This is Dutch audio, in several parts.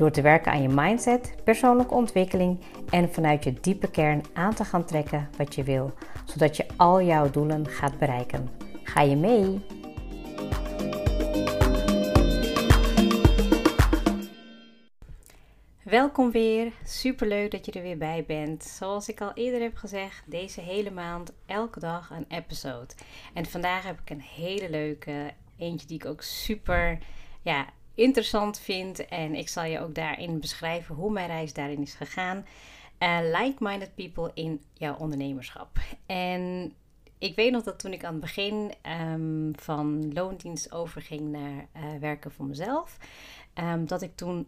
Door te werken aan je mindset, persoonlijke ontwikkeling en vanuit je diepe kern aan te gaan trekken wat je wil, zodat je al jouw doelen gaat bereiken. Ga je mee? Welkom weer. Super leuk dat je er weer bij bent. Zoals ik al eerder heb gezegd, deze hele maand elke dag een episode. En vandaag heb ik een hele leuke eentje die ik ook super ja, interessant vind. En ik zal je ook daarin beschrijven hoe mijn reis daarin is gegaan. Uh, like-minded people in jouw ondernemerschap. En ik weet nog dat toen ik aan het begin um, van loondienst overging naar uh, werken voor mezelf, um, dat ik toen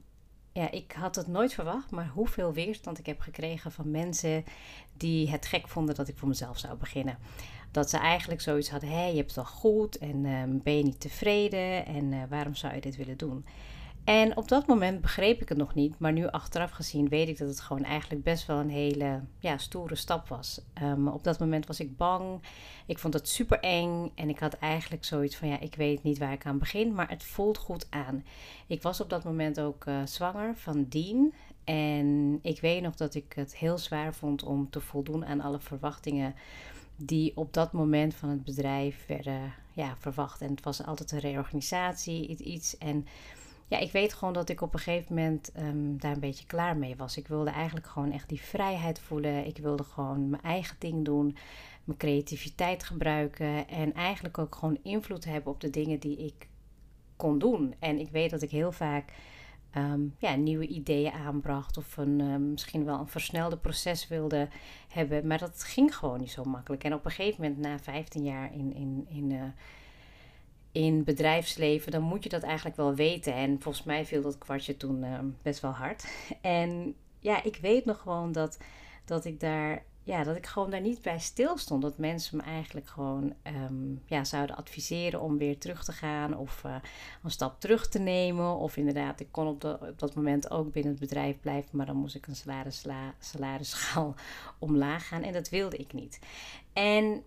ja, ik had het nooit verwacht, maar hoeveel weerstand ik heb gekregen van mensen die het gek vonden dat ik voor mezelf zou beginnen. Dat ze eigenlijk zoiets hadden: hé, je hebt het wel goed en um, ben je niet tevreden en uh, waarom zou je dit willen doen? En op dat moment begreep ik het nog niet, maar nu achteraf gezien weet ik dat het gewoon eigenlijk best wel een hele ja, stoere stap was. Um, op dat moment was ik bang, ik vond het super eng en ik had eigenlijk zoiets van ja, ik weet niet waar ik aan begin, maar het voelt goed aan. Ik was op dat moment ook uh, zwanger van Dean en ik weet nog dat ik het heel zwaar vond om te voldoen aan alle verwachtingen die op dat moment van het bedrijf werden ja, verwacht. En het was altijd een reorganisatie, iets en ja, ik weet gewoon dat ik op een gegeven moment um, daar een beetje klaar mee was. Ik wilde eigenlijk gewoon echt die vrijheid voelen. Ik wilde gewoon mijn eigen ding doen, mijn creativiteit gebruiken en eigenlijk ook gewoon invloed hebben op de dingen die ik kon doen. En ik weet dat ik heel vaak um, ja, nieuwe ideeën aanbracht of een, um, misschien wel een versnelde proces wilde hebben. Maar dat ging gewoon niet zo makkelijk. En op een gegeven moment, na 15 jaar in, in, in uh, in bedrijfsleven, dan moet je dat eigenlijk wel weten. En volgens mij viel dat kwartje toen uh, best wel hard. En ja, ik weet nog gewoon dat, dat ik daar. Ja, dat ik gewoon daar niet bij stil stond. Dat mensen me eigenlijk gewoon um, ja, zouden adviseren om weer terug te gaan. Of uh, een stap terug te nemen. Of inderdaad, ik kon op, de, op dat moment ook binnen het bedrijf blijven. Maar dan moest ik een salarisla, salarisschaal omlaag gaan. En dat wilde ik niet. En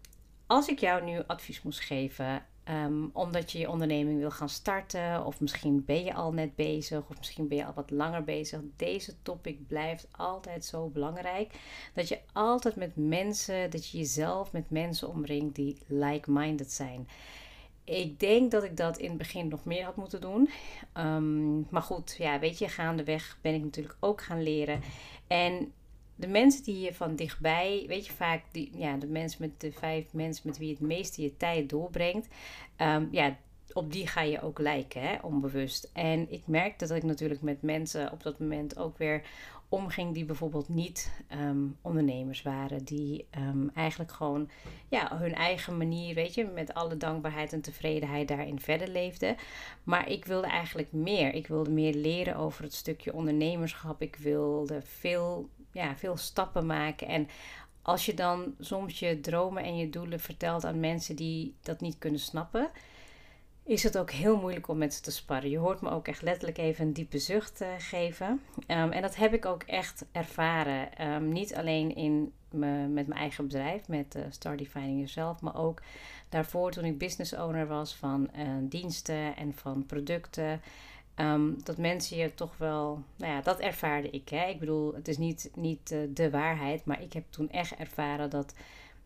als ik jou nu advies moest geven Um, omdat je je onderneming wil gaan starten, of misschien ben je al net bezig, of misschien ben je al wat langer bezig. Deze topic blijft altijd zo belangrijk. Dat je altijd met mensen, dat je jezelf met mensen omringt die like-minded zijn. Ik denk dat ik dat in het begin nog meer had moeten doen. Um, maar goed, ja, weet je, gaandeweg ben ik natuurlijk ook gaan leren. En de mensen die je van dichtbij, weet je vaak, die, ja, de mensen met de vijf mensen met wie het meeste je tijd doorbrengt, um, ja, op die ga je ook lijken, hè, onbewust. En ik merkte dat ik natuurlijk met mensen op dat moment ook weer omging die bijvoorbeeld niet um, ondernemers waren. Die um, eigenlijk gewoon ja, hun eigen manier, weet je, met alle dankbaarheid en tevredenheid daarin verder leefden. Maar ik wilde eigenlijk meer. Ik wilde meer leren over het stukje ondernemerschap. Ik wilde veel ja, veel stappen maken. En als je dan soms je dromen en je doelen vertelt aan mensen die dat niet kunnen snappen, is het ook heel moeilijk om met ze te sparren. Je hoort me ook echt letterlijk even een diepe zucht uh, geven. Um, en dat heb ik ook echt ervaren. Um, niet alleen in me, met mijn eigen bedrijf, met uh, Start Defining Yourself, maar ook daarvoor toen ik business owner was van uh, diensten en van producten. Um, dat mensen je toch wel, nou ja, dat ervaarde ik. Hè. Ik bedoel, het is niet, niet uh, de waarheid, maar ik heb toen echt ervaren dat,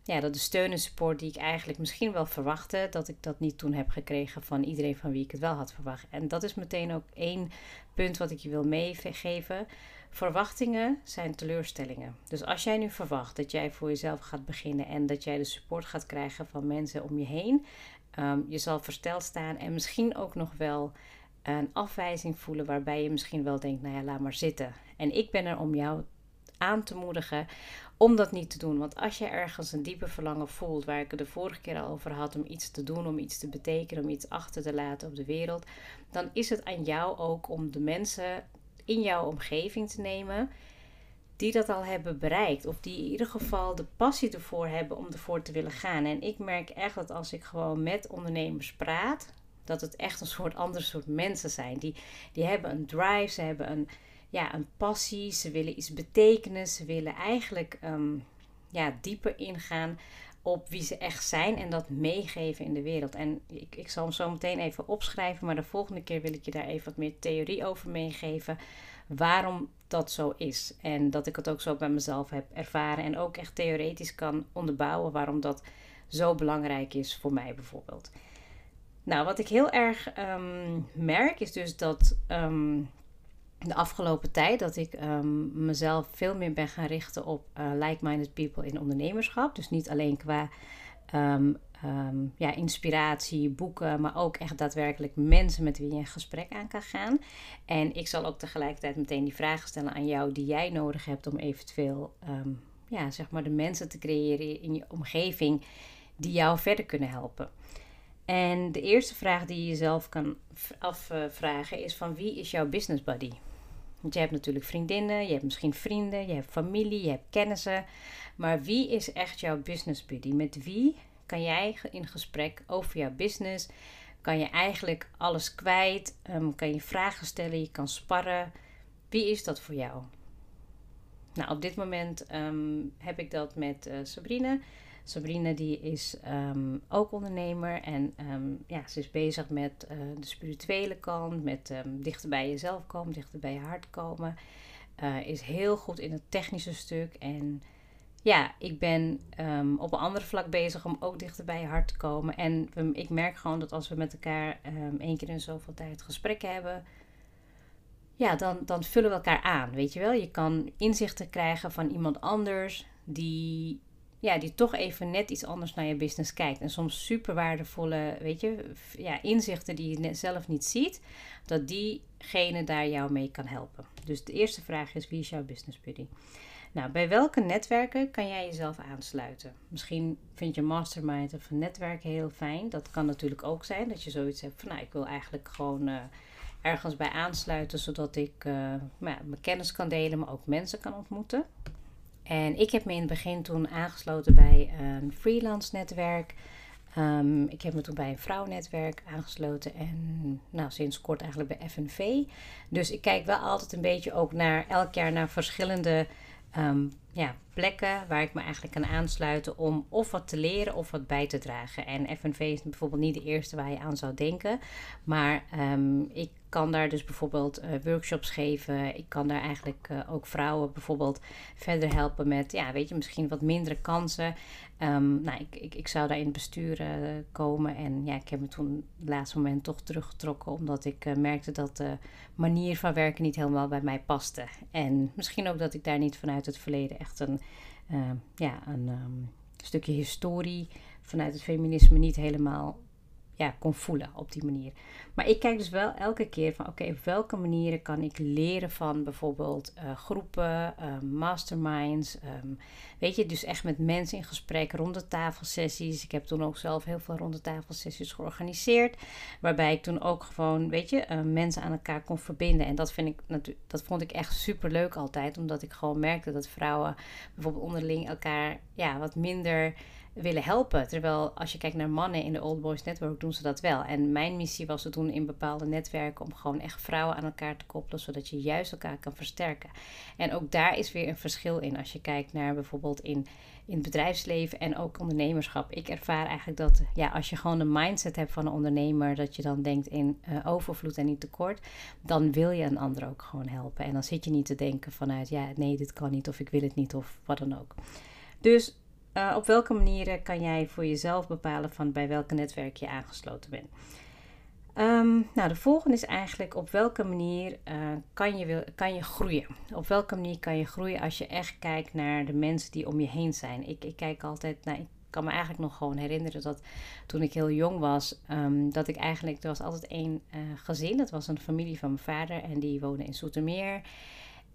ja, dat de steun en support die ik eigenlijk misschien wel verwachtte, dat ik dat niet toen heb gekregen van iedereen van wie ik het wel had verwacht. En dat is meteen ook één punt wat ik je wil meegeven. Verwachtingen zijn teleurstellingen. Dus als jij nu verwacht dat jij voor jezelf gaat beginnen en dat jij de support gaat krijgen van mensen om je heen, um, je zal versteld staan en misschien ook nog wel een afwijzing voelen waarbij je misschien wel denkt, nou ja, laat maar zitten. En ik ben er om jou aan te moedigen om dat niet te doen. Want als je ergens een diepe verlangen voelt, waar ik het de vorige keer al over had, om iets te doen, om iets te betekenen, om iets achter te laten op de wereld, dan is het aan jou ook om de mensen in jouw omgeving te nemen die dat al hebben bereikt. Of die in ieder geval de passie ervoor hebben om ervoor te willen gaan. En ik merk echt dat als ik gewoon met ondernemers praat, dat het echt een soort ander soort mensen zijn. Die, die hebben een drive, ze hebben een, ja, een passie, ze willen iets betekenen, ze willen eigenlijk ehm, ja, dieper ingaan op wie ze echt zijn en dat meegeven in de wereld. En ik, ik zal hem zo meteen even opschrijven, maar de volgende keer wil ik je daar even wat meer theorie over meegeven. Waarom dat zo is. En dat ik het ook zo bij mezelf heb ervaren en ook echt theoretisch kan onderbouwen waarom dat zo belangrijk is voor mij bijvoorbeeld. Nou, wat ik heel erg ehm, merk is dus dat um, de afgelopen tijd dat ik um, mezelf veel meer ben gaan richten op uh, like-minded people in ondernemerschap. Dus niet alleen qua ja, inspiratie, boeken, maar ook echt daadwerkelijk mensen met wie je een gesprek aan kan gaan. En ik zal ook tegelijkertijd meteen die vragen stellen aan jou die jij nodig hebt om eventueel ja, zeg maar de mensen te creëren in je omgeving die jou verder kunnen helpen. En de eerste vraag die je jezelf kan afvragen is van wie is jouw business buddy? Want je hebt natuurlijk vriendinnen, je hebt misschien vrienden, je hebt familie, je hebt kennissen. Maar wie is echt jouw business buddy? Met wie kan jij in gesprek over jouw business? Kan je eigenlijk alles kwijt? Um, kan je vragen stellen? Je kan sparren. Wie is dat voor jou? Nou, op dit moment ehm, heb ik dat met uh, Sabrine. Sabrina die is ehm, ook ondernemer en ehm, ja, ze is bezig met uh, de spirituele kant, met um, dichter bij jezelf komen, dichter bij je hart komen. Uh, is heel goed in het technische stuk en ja, ik ben op een ander vlak bezig om ook dichter bij je hart te komen. En ik merk gewoon dat als we met elkaar één keer in zoveel tijd gesprekken hebben, ja, dan, dan vullen we elkaar aan. Weet je wel, je kan inzichten krijgen van iemand anders die ja, die toch even net iets anders naar je business kijkt. En soms super waardevolle, weet je, ja, inzichten die je zelf niet ziet, dat diegene daar jou mee kan helpen. Dus de eerste vraag is: wie is jouw business buddy? Nou, bij welke netwerken kan jij jezelf aansluiten? Misschien vind je mastermind of een netwerk heel fijn. Dat kan natuurlijk ook zijn dat je zoiets hebt van, nou, ik wil eigenlijk gewoon uh, ergens bij aansluiten, zodat ik uh, nou mijn kennis kan delen, maar ook mensen kan ontmoeten. En ik heb me in het begin toen aangesloten bij een freelance netwerk. Um, ik heb me toen bij een vrouwennetwerk aangesloten en nou, sinds kort eigenlijk bij FNV. Dus ik kijk wel altijd een beetje ook naar elk jaar naar verschillende um, ja, plekken waar ik me eigenlijk kan aansluiten om of wat te leren of wat bij te dragen. En FNV is bijvoorbeeld niet de eerste waar je aan zou denken. Maar um, ik kan daar dus bijvoorbeeld uh, workshops geven. Ik kan daar eigenlijk uh, ook vrouwen bijvoorbeeld verder helpen met, ja, weet je, misschien wat mindere kansen. Um, nou, ik, ik, ik zou daar in het bestuur uh, komen. En ja, ik heb me toen het laatste moment toch teruggetrokken. Omdat ik merkte dat de manier van werken niet helemaal bij mij paste. En misschien ook dat ik daar niet vanuit het verleden echt een, ja, een um, stukje historie vanuit het feminisme niet helemaal ja, kon voelen op die manier. Maar ik kijk dus wel elke keer van oké, op welke manieren kan ik leren van bijvoorbeeld uh, groepen, uh, masterminds. Um, weet je, dus echt met mensen in gesprek, ronde tafelsessies. Ik heb toen ook zelf heel veel ronde tafelsessies georganiseerd. Waarbij ik toen ook gewoon, weet je, uh, mensen aan elkaar kon verbinden. En dat, vind ik, dat vond ik echt super leuk altijd. Omdat ik gewoon merkte dat vrouwen bijvoorbeeld onderling elkaar ja, wat minder willen helpen. Terwijl als je kijkt naar mannen in de Old Boys Network doen ze dat wel. En mijn missie was het toen in bepaalde netwerken om gewoon echt vrouwen aan elkaar te koppelen, zodat je juist elkaar kan versterken. En ook daar is weer een verschil in als je kijkt naar bijvoorbeeld in, in het bedrijfsleven en ook ondernemerschap. Ik ervaar eigenlijk dat ja, als je gewoon de mindset hebt van een ondernemer, dat je dan denkt in uh, overvloed en niet tekort, dan wil je een ander ook gewoon helpen. En dan zit je niet te denken vanuit ja, nee, dit kan niet of ik wil het niet of wat dan ook. Dus uh, op welke manieren kan jij voor jezelf bepalen van bij welke netwerk je aangesloten bent? Um, nou, de volgende is eigenlijk op welke manier uh, kan, je, kan je groeien? Op welke manier kan je groeien als je echt kijkt naar de mensen die om je heen zijn? Ik, ik kijk altijd naar. Ik kan me eigenlijk nog gewoon herinneren dat toen ik heel jong was, um, dat ik eigenlijk. Er was altijd één uh, gezin. Dat was een familie van mijn vader en die woonde in Zoetermeer.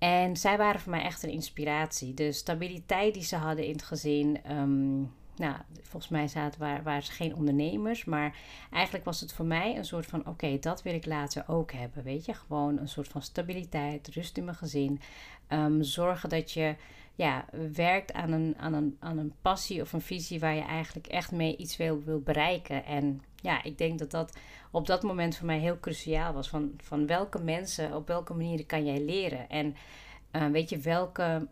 En zij waren voor mij echt een inspiratie. De stabiliteit die ze hadden in het gezin. Um, nou, volgens mij zaten, waar, waren ze geen ondernemers. Maar eigenlijk was het voor mij een soort van: oké, dat wil ik later ook hebben. Weet je, gewoon een soort van stabiliteit, rust in mijn gezin. Ehm, zorgen dat je ja, werkt aan een, aan, een, aan een passie of een visie waar je eigenlijk echt mee iets wil, wil bereiken. En ja, ik denk dat dat op dat moment voor mij heel cruciaal was. Van, van welke mensen, op welke manieren kan jij leren? En uh, weet je, welke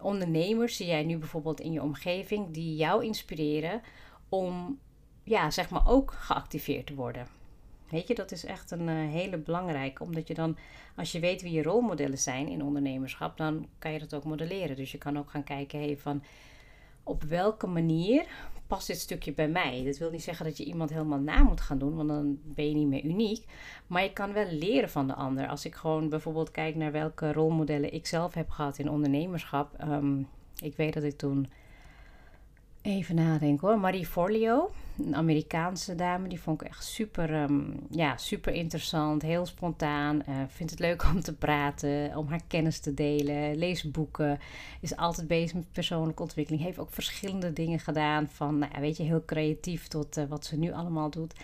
ondernemers zie jij nu bijvoorbeeld in je omgeving die jou inspireren om, ja, zeg maar ook geactiveerd te worden? Weet je, dat is echt een uh, hele belangrijke. Omdat je dan, als je weet wie je rolmodellen zijn in ondernemerschap, dan kan je dat ook modelleren. Dus je kan ook gaan kijken, hey, van op welke manier past dit stukje bij mij? Dat wil niet zeggen dat je iemand helemaal na moet gaan doen, want dan ben je niet meer uniek. Maar je kan wel leren van de ander. Als ik gewoon bijvoorbeeld kijk naar welke rolmodellen ik zelf heb gehad in ondernemerschap. Um, ik weet dat ik toen Even nadenken hoor. Marie Forleo, een Amerikaanse dame, die vond ik echt super, ehm, ja, super interessant, heel spontaan. Uh, vindt het leuk om te praten, om haar kennis te delen, leest boeken, is altijd bezig met persoonlijke ontwikkeling. Heeft ook verschillende dingen gedaan, van, nou weet je, heel creatief tot uh, wat ze nu allemaal doet.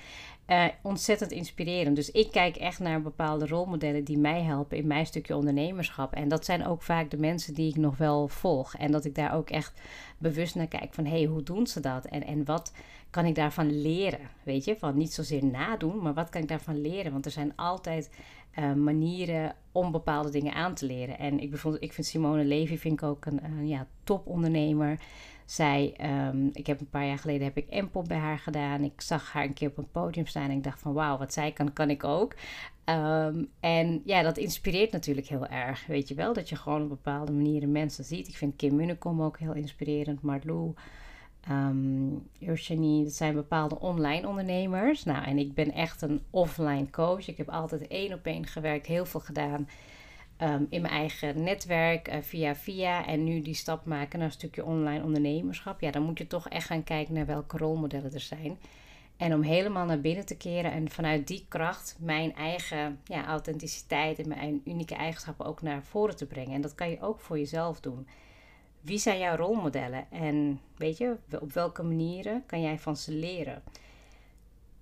Uh, ontzettend inspirerend. Dus ik kijk echt naar bepaalde rolmodellen die mij helpen in mijn stukje ondernemerschap. En dat zijn ook vaak de mensen die ik nog wel volg. En dat ik daar ook echt bewust naar kijk van hé, hey, hoe doen ze dat? En, en wat kan ik daarvan leren? Weet je, van niet zozeer nadoen, maar wat kan ik daarvan leren? Want er zijn altijd uh, manieren om bepaalde dingen aan te leren. En ik, bijvoorbeeld, ik vind Simone Levy vind ik ook een, een ja, topondernemer. Zij, um, ik heb een paar jaar geleden heb ik Empop bij haar gedaan. Ik zag haar een keer op een podium staan en ik dacht van wauw, wat zij kan, kan ik ook. Um, en ja, dat inspireert natuurlijk heel erg. Weet je wel, dat je gewoon op bepaalde manieren mensen ziet. Ik vind Kim Munnekom ook heel inspirerend, Marlou. Um, Urshani, dat zijn bepaalde online ondernemers. Nou, en ik ben echt een offline coach. Ik heb altijd één op één gewerkt, heel veel gedaan. Um, in mijn eigen netwerk, uh, via via. En nu die stap maken naar een stukje online ondernemerschap. Ja, dan moet je toch echt gaan kijken naar welke rolmodellen er zijn. En om helemaal naar binnen te keren en vanuit die kracht mijn eigen ja, authenticiteit en mijn unieke eigenschappen ook naar voren te brengen. En dat kan je ook voor jezelf doen. Wie zijn jouw rolmodellen? En weet je, op welke manieren kan jij van ze leren?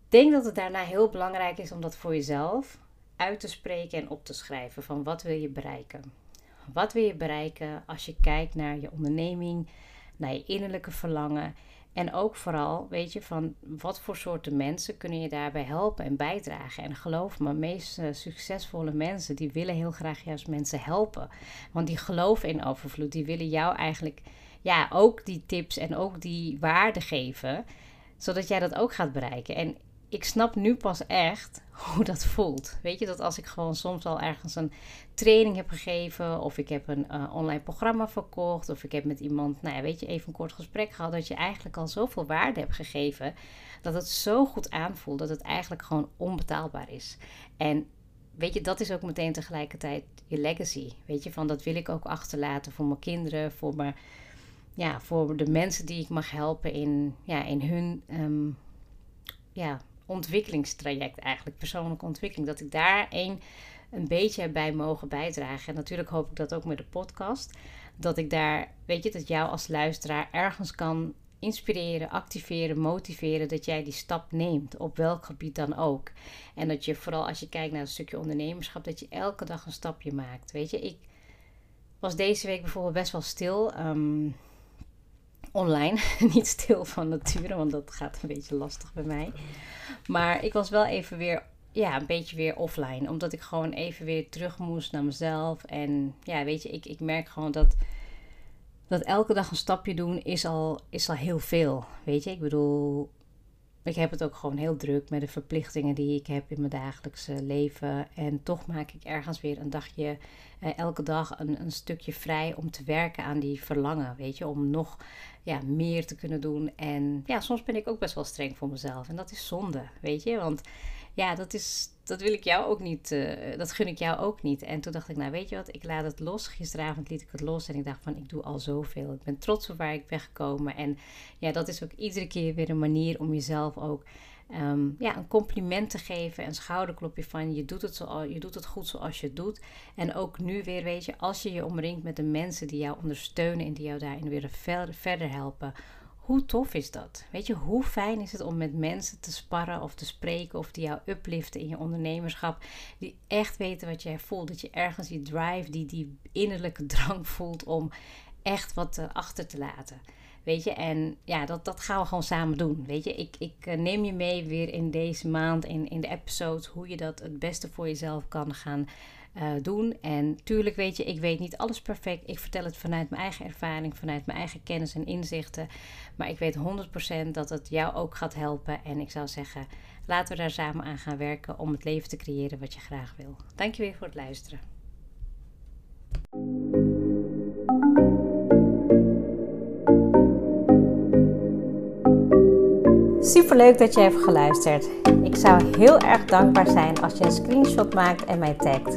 Ik denk dat het daarna heel belangrijk is om dat voor jezelf uit te spreken en op te schrijven van wat wil je bereiken. Wat wil je bereiken als je kijkt naar je onderneming, naar je innerlijke verlangen en ook vooral, weet je, van wat voor soorten mensen kunnen je daarbij helpen en bijdragen. En geloof me, meest uh, succesvolle mensen, die willen heel graag juist mensen helpen. Want die geloven in overvloed, die willen jou eigenlijk, ja, ook die tips en ook die waarde geven. Zodat jij dat ook gaat bereiken. En ik snap nu pas echt hoe dat voelt. Weet je, dat als ik gewoon soms al ergens een training heb gegeven, of ik heb een uh, online programma verkocht, of ik heb met iemand, nou ja, weet je, even een kort gesprek gehad, dat je eigenlijk al zoveel waarde hebt gegeven, dat het zo goed aanvoelt dat het eigenlijk gewoon onbetaalbaar is. En weet je, dat is ook meteen tegelijkertijd je legacy. Weet je, van dat wil ik ook achterlaten voor mijn kinderen, voor mijn, ja, voor de mensen die ik mag helpen in, ja, in hun, um, ja, ontwikkelingstraject eigenlijk, persoonlijke ontwikkeling. Dat ik daar een, een beetje bij mogen bijdragen. En natuurlijk hoop ik dat ook met de podcast. Dat ik daar, weet je, dat jou als luisteraar ergens kan inspireren, activeren, motiveren dat jij die stap neemt, op welk gebied dan ook. En dat je vooral als je kijkt naar een stukje ondernemerschap, dat je elke dag een stapje maakt. Weet je, ik was deze week bijvoorbeeld best wel stil. Um, online. Niet stil van nature, want dat gaat een beetje lastig bij mij. Maar ik was wel even weer, ja, een beetje weer offline. Omdat ik gewoon even weer terug moest naar mezelf. En ja, weet je, ik, ik merk gewoon dat, dat elke dag een stapje doen is al, is al heel veel. Weet je, ik bedoel, ik heb het ook gewoon heel druk met de verplichtingen die ik heb in mijn dagelijkse leven. En toch maak ik ergens weer een dagje, eh, elke dag een, een stukje vrij om te werken aan die verlangen. Weet je, om nog ja, meer te kunnen doen. En ja, soms ben ik ook best wel streng voor mezelf. En dat is zonde, weet je. Want ja, dat, is, dat wil ik jou ook niet, uh, dat gun ik jou ook niet. En toen dacht ik, nou weet je wat, ik laat het los. Gisteravond liet ik het los en ik dacht van, ik doe al zoveel. Ik ben trots op waar ik ben gekomen. En ja, dat is ook iedere keer weer een manier om jezelf ook um, ja, een compliment te geven. Een schouderklopje van, je doet, het zo, je doet het goed zoals je het doet. En ook nu weer, weet je, als je je omringt met de mensen die jou ondersteunen en die jou daarin weer verder helpen Hoe tof is dat? Weet je, hoe fijn is het om met mensen te sparren of te spreken of die jou upliften in je ondernemerschap, die echt weten wat jij voelt, dat je ergens die drive, die, die innerlijke drang voelt om echt wat uh, achter te laten. Weet je, en ja, dat, dat gaan we gewoon samen doen. Weet je, ik, ik uh, neem je mee weer in deze maand, in, in de episodes, hoe je dat het beste voor jezelf kan gaan uh, doen. En tuurlijk weet je, ik weet niet alles perfect. Ik vertel het vanuit mijn eigen ervaring, vanuit mijn eigen kennis en inzichten. Maar ik weet 100% dat het jou ook gaat helpen. En ik zou zeggen, laten we daar samen aan gaan werken om het leven te creëren wat je graag wil. Dank je weer voor het luisteren. Super leuk dat je hebt geluisterd. Ik zou heel erg dankbaar zijn als je een screenshot maakt en mij tagt.